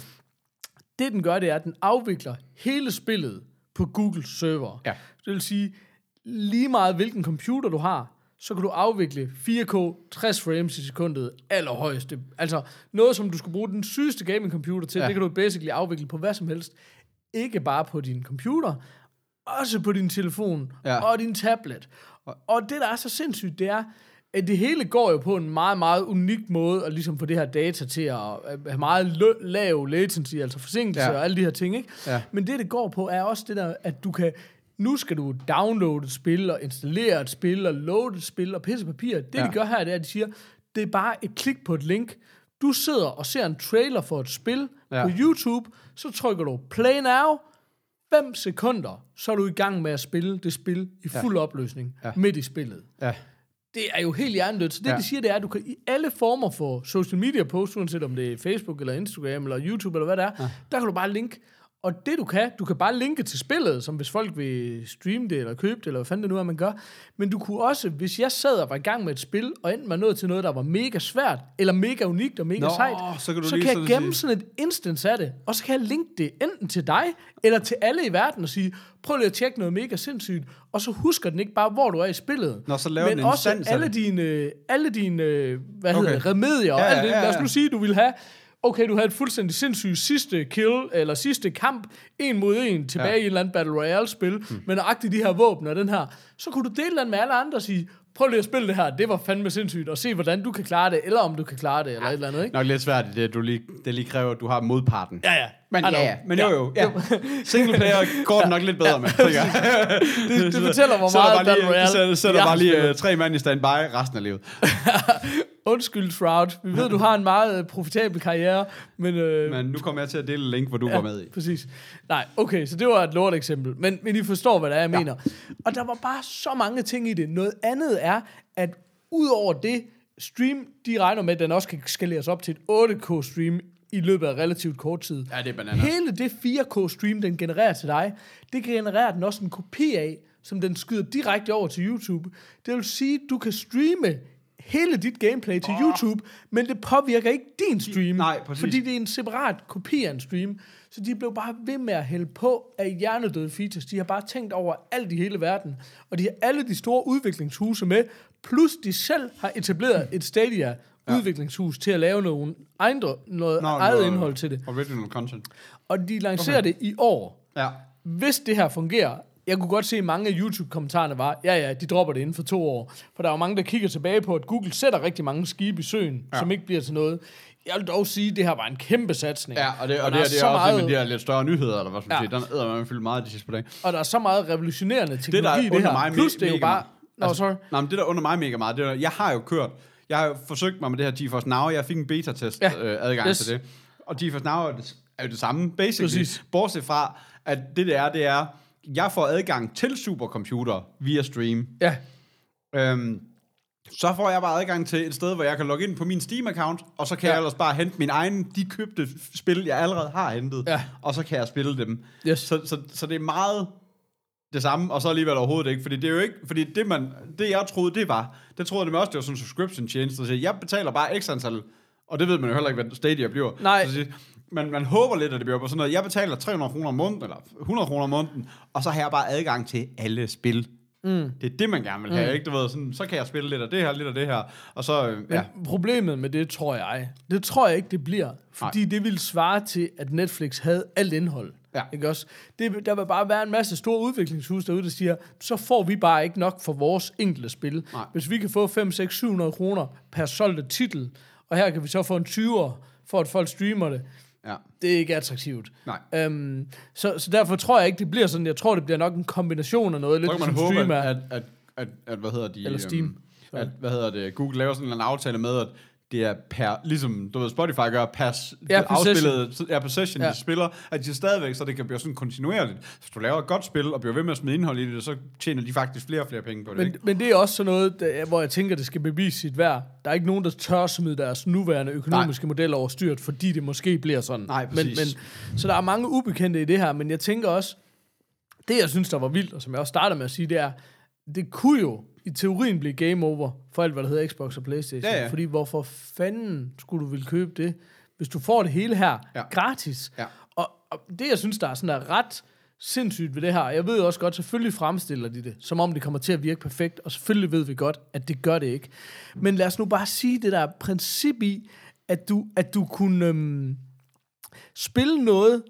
Det, den gør, det er, at den afvikler hele spillet på Googles server. Ja. Det vil sige, lige meget hvilken computer du har, så kan du afvikle 4K 60 frames i sekundet allerhøjeste. Altså noget, som du skulle bruge den sygeste gaming computer til, Ja. det kan du basically afvikle på hvad som helst. Ikke bare på din computer, også på din telefon Ja. og din tablet. Og det, der er så sindssygt, det er, det hele går jo på en meget, meget unik måde at ligesom få det her data til at have meget lø- lav latency, altså forsinkelse Ja. og alle de her ting, ikke? Ja. Men det, det går på, er også det der, at du kan... Nu skal du downloade et spil, og installere et spil, og loade et spil, og pisse papir. Det, Ja. de gør her, det er, at de siger, det er bare et klik på et link. Du sidder og ser en trailer for et spil Ja. på YouTube, så trykker du play now, 5 sekunder, så er du i gang med at spille det spil i fuld ja. opløsning, ja. midt i spillet. Ja. Det er jo helt hjernedødt. Så det, Ja. de siger, det er, at du kan i alle former for social media posts, uanset om det er Facebook, eller Instagram, eller YouTube, eller hvad det er, ja. der kan du bare linke. Og det du kan, du kan bare linke til spillet, som hvis folk vil streame det, eller købe det, eller hvad fanden det nu er, man gør. Men du kunne også, hvis jeg sad og var i gang med et spil, og enten var nået til noget, der var mega svært, eller mega unikt og mega Nå, sejt, så kan du så lige kan jeg gemme sådan et instance af det, og så kan jeg linke det enten til dig, eller til alle i verden og sige, prøv lige at tjekke noget mega sindssygt, og så husker den ikke bare, hvor du er i spillet. Nå, så laver men den en også alle dine, alle dine hvad Okay. hedder det, remedier og Ja, alt det. ja, ja, Lad os ja. nu sige, du vil have, okay, du havde et fuldstændig sindssygt sidste kill, eller sidste kamp, en mod en, tilbage Ja. ja. i et eller andet Battle Royale-spil, hmm. men nøjagtigt de her våben og den her, så kunne du dele den med alle andre og sige, prøv lige at spille det her, det var fandme sindssygt, og se, hvordan du kan klare det, eller om du kan klare det, eller et eller andet, ikke? Nok lidt svært, det, du lige, det lige kræver, at du har modparten. Ja, ja. Men ja, ja. Men jo, jo. Ja. Single player går det nok lidt bedre med, jeg. Det, det fortæller, hvor Sætter meget bare Battle lige, Royale... sætter, sætter jeg har bare lige uh, tre mand i standby resten af livet. Undskyld, Shroud. Vi ved, du har en meget øh, profitabel karriere, men... Øh, Men nu kommer jeg til at dele en link, hvor du ja. var med i. Præcis. Nej, okay, så det var et lort eksempel. Men, men I forstår, hvad det er, jeg Ja. ja. mener. Og der var bare så mange ting i det. Noget andet er, at udover det, stream, de regner med, at den også kan skaleres op til et 8K-stream i løbet af relativt kort tid. Ja, det er bananas. Hele det 4K-stream, den genererer til dig, det genererer den også en kopi af, som den skyder direkte over til YouTube. Det vil sige, at du kan streame hele dit gameplay til oh. YouTube, men det påvirker ikke din stream. Nej, præcis. Fordi det er en separat kopi af en stream. Så de blev bare ved med at hælde på af hjernedøde features. De har bare tænkt over alt i hele verden. Og de har alle de store udviklingshuse med, plus de selv har etableret et Stadia udviklingshus til at lave nogle egne, noget Nå, eget noget indhold til det. Original content. Og de lancerer okay. det i år. Ja. Hvis det her fungerer, jeg kunne godt se, at mange af YouTube-kommentarerne var, ja ja, de dropper det inden for to år. For der er jo mange, der kigger tilbage på, at Google sætter rigtig mange skibe i søen, ja. som ikke bliver til noget. Jeg vil dog sige, at det her var en kæmpe satsning. Ja, og det, og der det, er, det er så også meget... med de her lidt større nyheder, eller hvad skal man Ja. sige. Den æder man fyldt meget de sidste par dage. Og der er så meget revolutionerende teknologi der i det her. mig Plus det er jo bare... Nå, Altså, sorry. Nej, men det der under mig mega meget, det er, jeg har jo kørt, jeg har jo forsøgt mig med det her GeForce Now, jeg fik en beta-test Ja. øh, adgang Yes. til det. Og GeForce Now er, det, er jo det samme, basically. Præcis. Bortset fra, at det der er, det er, jeg får adgang til supercomputer via stream. Ja, Øhm, så får jeg bare adgang til et sted, hvor jeg kan logge ind på min Steam-account, og så kan Ja. jeg ellers bare hente min egen, de købte spil, jeg allerede har hentet, Ja. og så kan jeg spille dem. Yes. Så, så, så det er meget det samme, og så alligevel overhovedet ikke, fordi det er jo ikke, fordi det, man, det jeg troede, det var, det troede jeg også, det var sådan en subscription tjeneste, så jeg betaler bare x antal, og det ved man jo heller ikke, hvad Stadia bliver. Nej. Så, det- man, man håber lidt, at det bliver på sådan noget, jeg betaler 300 kroner om måneden, eller 100 kroner om måneden, og så har jeg bare adgang til alle spil. Mm. Det er det, man gerne vil have, mm. ikke? Du ved, sådan, så kan jeg spille lidt af det her, lidt af det her, og så, øh, men ja. problemet med det, tror jeg, det tror jeg ikke, det bliver. Fordi Nej. det ville svare til, at Netflix havde alt indhold. Ja. Ikke også? Det, der vil bare være en masse store udviklingshus derude, der siger, så får vi bare ikke nok for vores enkelte spil. Nej. Hvis vi kan få 5, 6, 700 kroner per solgte titel, og her kan vi så få en 20'er, for at folk streamer det, ja. det er ikke attraktivt. Nej. Øhm, så, så derfor tror jeg ikke, det bliver sådan. Jeg tror, det bliver nok en kombination af noget. Lidt kan man ligesom håbe, stream er. at, at, at, at, hvad hedder de... Eller Steam. Øhm, at, hvad hedder det, Google laver sådan en aftale med, at det er per, ligesom, du ved, Spotify gør, per Ja, afspillet, ja, per session, Ja. de spiller, at de stadigvæk, så det kan blive sådan kontinuerligt. Hvis du laver et godt spil, og bliver ved med at smide indhold i det, så tjener de faktisk flere og flere penge på det, Men, ikke? men det er også sådan noget, der, hvor jeg tænker, det skal bevise sit værd. Der er ikke nogen, der tør smide deres nuværende økonomiske model over styrt, fordi det måske bliver sådan. Nej, men, præcis. men, så der er mange ubekendte i det her, men jeg tænker også, det jeg synes, der var vildt, og som jeg også starter med at sige, det er, det kunne jo i teorien blive game over for alt, hvad der hedder Xbox og Playstation. Ja, ja. Fordi hvorfor fanden skulle du ville købe det, hvis du får det hele her Ja. gratis? Ja. Og, og det, jeg synes, der er sådan der ret sindssygt ved det her, jeg ved også godt, selvfølgelig fremstiller de det, som om det kommer til at virke perfekt, og selvfølgelig ved vi godt, at det gør det ikke. Men lad os nu bare sige det der princip i, at du, at du kunne øhm, spille noget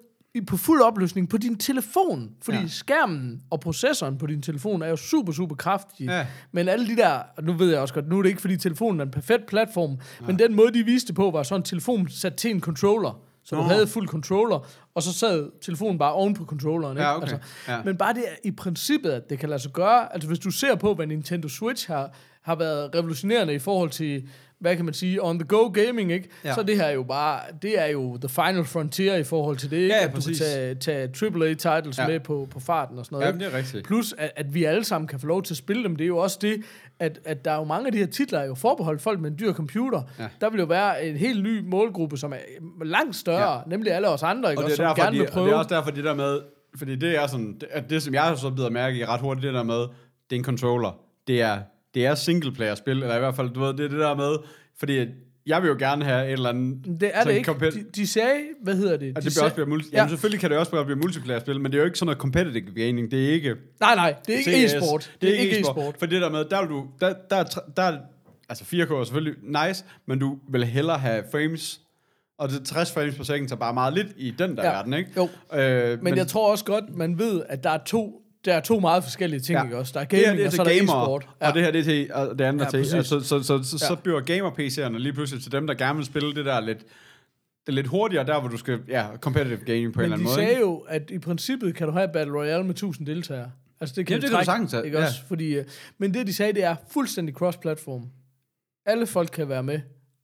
på fuld opløsning på din telefon. Fordi ja. Skærmen og processoren på din telefon er jo super, super kraftige. Ja. Men alle de der, nu ved jeg også godt, nu er det ikke fordi telefonen er en perfekt platform, ja. men den måde, de viste det på, var sådan en telefon sat til en controller. Så du Nå. havde fuld controller, og så sad telefonen bare oven på controlleren. Ikke? Ja, okay. Ja. Men bare det i princippet, at det kan lade sig gøre. Altså hvis du ser på, hvad Nintendo Switch har, har været revolutionerende i forhold til, hvad kan man sige, on-the-go gaming, ikke? Ja. Så det her er jo bare, det er jo the final frontier i forhold til det, ikke? Ja, ja, at du kan tage, tage AAA-titles ja. Ja. med på, på farten og sådan noget. Ja, det er rigtigt. Plus, at, at vi alle sammen kan få lov til at spille dem. Det er jo også det, at, at der er jo mange af de her titler, er jo forbeholdt folk med en dyr computer. Ja. Der vil jo være en helt ny målgruppe, som er langt større, ja. nemlig alle os andre, ikke? Og Også, det, er som derfor, gerne de, vil og prøve. det er også derfor, det der med, fordi det er sådan, det, det som jeg så bider mærke i ret hurtigt, det der med, det er en controller. Det er, det er single-player-spil, eller i hvert fald, du ved, det er det der med, fordi jeg vil jo gerne have et eller andet... Det er det ikke. De, de sagde, hvad hedder det? at de det bliver også bliver multi- Ja. Jamen selvfølgelig kan det også blive multiplayer-spil, men det er jo ikke sådan noget competitive gaming. Det er ikke... Nej, nej, det er ikke e-sport. Det er ikke e-sport. For det der med, der vil du... Der, der, er der, er- altså 4K er selvfølgelig nice, men du vil hellere have frames, og det 60 frames per second er bare meget lidt i den der Ja. verden, ikke? Jo. Øh, Men, men jeg tror også godt, man ved, at der er to, der er to meget forskellige ting, Ja. ikke også? Der er det her gaming, det er og så er der gamer, e-sport. og det her det er til og det andet Ja, er til. Altså, så, så, så, så, Ja. så bliver gamer-PC'erne lige pludselig til dem, der gerne vil spille det der lidt, det lidt hurtigere, der hvor du skal, ja, competitive gaming på en Men eller de anden måde. sagde ikke? jo, at i princippet kan du have Battle Royale med 1000 deltagere. Altså det kan Jamen, det kan du trække, sagtens Ikke ja. også? Fordi, øh, men det de sagde, det er fuldstændig cross-platform. Alle folk kan være med.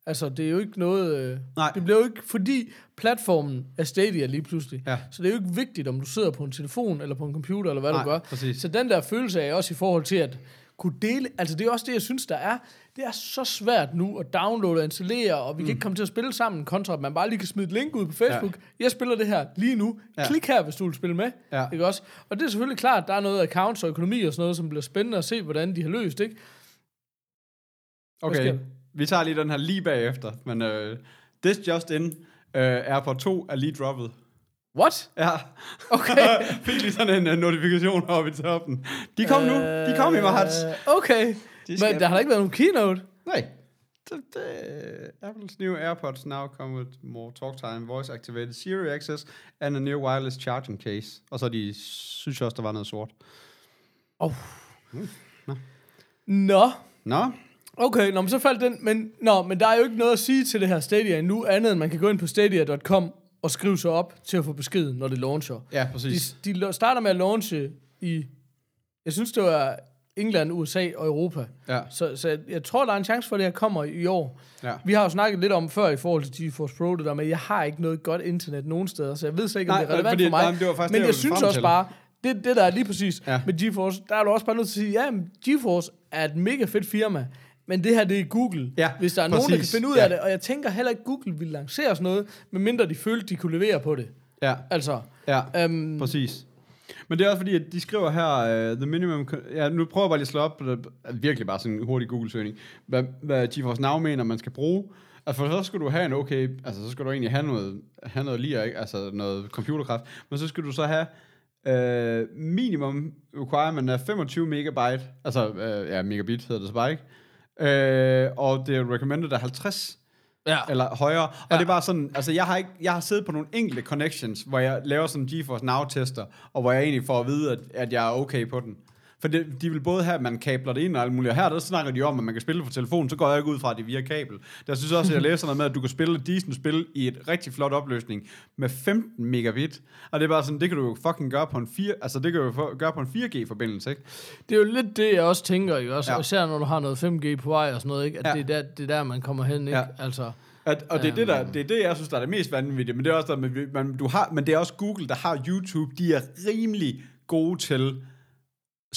Altså, det er jo ikke noget... Øh, Nej. Det bliver jo ikke, fordi platformen er Stadia lige pludselig. Ja. Så det er jo ikke vigtigt, om du sidder på en telefon, eller på en computer, eller hvad Nej, du gør. præcis. Så den der følelse er også i forhold til at kunne dele... Altså, det er også det, jeg synes, der er. Det er så svært nu at downloade og installere, og vi kan ikke komme til at spille sammen, kontra at man bare lige kan smide et link ud på Facebook. Ja. Jeg spiller det her lige nu. Ja. Klik her, hvis du vil spille med. Ja. Ikke også? Og det er selvfølgelig klart, at der er noget accounts og økonomi og sådan noget, som bliver spændende at se, hvordan de har løst, ikke? Okay? Vi tager lige den her lige bagefter, men uh, this just in, uh, Airport 2 er lige droppet. What? Ja, Okay. fik lige sådan en uh, notifikation oppe i toppen. De kom nu, de kom i marts. Øh, Okay. De skal- Men der har da ikke været nogen keynote. Nej. Det, det, Apple's new AirPods now come with more talk time, voice activated Siri access, and a new wireless charging case. Og så de synes også, der var noget sort. Oh. Nå. Nå, Okay, nå, men så faldt den. Men, nå, men der er jo ikke noget at sige til det her Stadia endnu, andet end man kan gå ind på stadia.com og skrive sig op til at få besked, når det launcher. ja, præcis. De, de starter med at launche i, jeg synes det var England, USA og Europa. Ja. Så, så jeg, tror, der er en chance for, at det her kommer i år. Ja. Vi har jo snakket lidt om før i forhold til GeForce Pro, det der med, at jeg har ikke noget godt internet nogen steder, så jeg ved slet ikke, om Nej, det er relevant fordi- for mig. nej, men det var faktisk men det, jeg jeg synes også til. bare, det, det der er lige præcis Ja. med GeForce, der er du også bare nødt til at sige, ja, GeForce er et mega fedt firma, men det her, det er Google. Ja, Hvis der er nogen, der kan præcis. finde ud Ja. af det, og jeg tænker heller ikke, Google vil lancere sådan noget, medmindre de følte, de kunne levere på det. Ja, Altså, ja, øhm, præcis. Men det er også fordi, at de skriver her, uh, the minimum... Ja, nu prøver jeg bare lige at slå op, det er virkelig bare sådan en hurtig Google-søgning, hvad, hvad GeForce Now mener, man skal bruge. Altså for så skal du have en okay, altså så skal du egentlig have noget, have noget lige, ikke? altså noget computerkraft, men så skal du så have uh, minimum requirement af 25 megabyte, altså uh, ja, megabit hedder det så bare ikke, uh, og det er recommended af 50 ja. eller højere. Og ja. det er bare sådan, altså jeg har, ikke, jeg har siddet på nogle enkelte connections, hvor jeg laver sådan GeForce Now-tester, og hvor jeg egentlig får at vide, at, at jeg er okay på den. For det, de vil både have, at man kabler det ind og alt muligt. Og her der snakker de om, at man kan spille på telefonen, så går jeg ikke ud fra, at det er via kabel. Der synes også, at jeg læser noget med, at du kan spille et decent spil i et rigtig flot opløsning med 15 megabit. Og det er bare sådan, det kan du jo fucking gøre på en 4, altså det kan du jo gøre på en 4G-forbindelse, ikke? Det er jo lidt det, jeg også tænker, ikke? Også, Ja. Især når du har noget 5G på vej og sådan noget, ikke? At Ja. det, er der, det er der, man kommer hen, ikke? Ja. Altså, At, og det er, det, der, det er det, jeg synes, der er det mest vanvittige, men det er også der, man, du har, men det er også Google, der har YouTube, de er rimelig gode til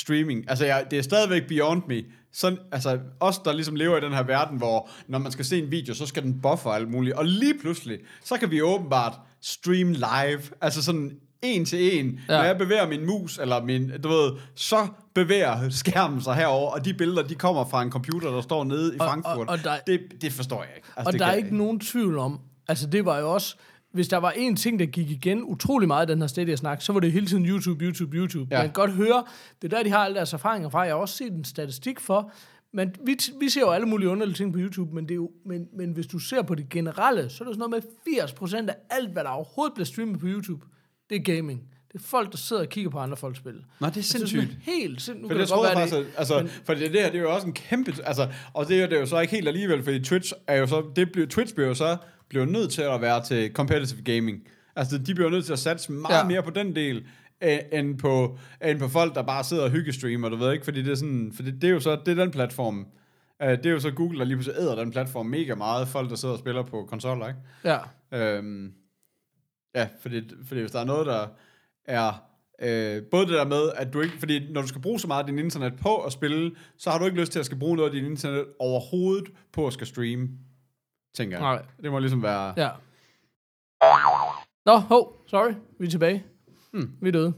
streaming. Altså, jeg, det er stadigvæk beyond me. Sådan, altså, os, der ligesom lever i den her verden, hvor når man skal se en video, så skal den buffer og alt muligt. Og lige pludselig, så kan vi åbenbart stream live. Altså sådan en til en. Ja. Når jeg bevæger min mus, eller min, du ved, så bevæger skærmen sig herover, og de billeder, de kommer fra en computer, der står nede i Og- Frankfurt. og- og der- det, det forstår jeg ikke. Altså, og det der er jeg ikke nogen tvivl om, altså det var jo også, hvis der var en ting, der gik igen utrolig meget i den her Stadia-snak, så var det hele tiden YouTube, YouTube, YouTube. Ja. Man kan godt høre, det er der, de har alle deres erfaringer fra. Jeg har også set en statistik for, men vi, vi ser jo alle mulige underlige ting på YouTube, men, det er jo, men, men hvis du ser på det generelle, så er det sådan noget med 80% af alt, hvad der overhovedet bliver streamet på YouTube, det er gaming. Det er folk, der sidder og kigger på andre folks spil. Nå, det er sindssygt. Altså, helt sindssygt. For det det troede jeg faktisk, at, altså, men, for det, det her, det er jo også en kæmpe, altså, og det er det er jo så ikke helt alligevel, fordi Twitch er jo så, det bliver, Twitch bliver jo så, bliver nødt til at være til competitive gaming. Altså, de bliver nødt til at satse meget ja. Mere på den del, end på, end på folk, der bare sidder og hyggestreamer, du ved ikke, fordi det er sådan, for det, det er jo så, det er den platform, det er jo så Google, der lige pludselig æder den platform mega meget, folk, der sidder og spiller på konsoller, ikke? Ja. Øhm, ja, fordi, fordi hvis der er noget, der er... Øh, både det der med, at du ikke... Fordi når du skal bruge så meget af din internet på at spille, så har du ikke lyst til at skal bruge noget af din internet overhovedet på at skal streame, tænker jeg. Nej. Det må ligesom være... Ja. Nå, hov, sorry. Vi er tilbage. Hmm. Vi er døde.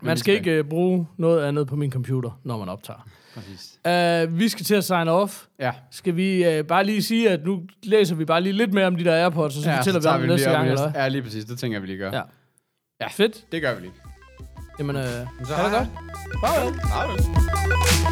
vi Man skal ikke uh, bruge noget andet på min computer, når man optager. Præcis. Uh, vi skal til at sign off. Ja. Skal vi uh, bare lige sige, at nu læser vi bare lige lidt mere om de der AirPods, og så ja, fortæller vi tager om det næste gang, eller? Ja, lige præcis. Det tænker jeg, vi lige gør. Ja. Ja. Fedt. Det gør vi lige. Jamen, uh, Så ha' det godt. Farvel. Hej.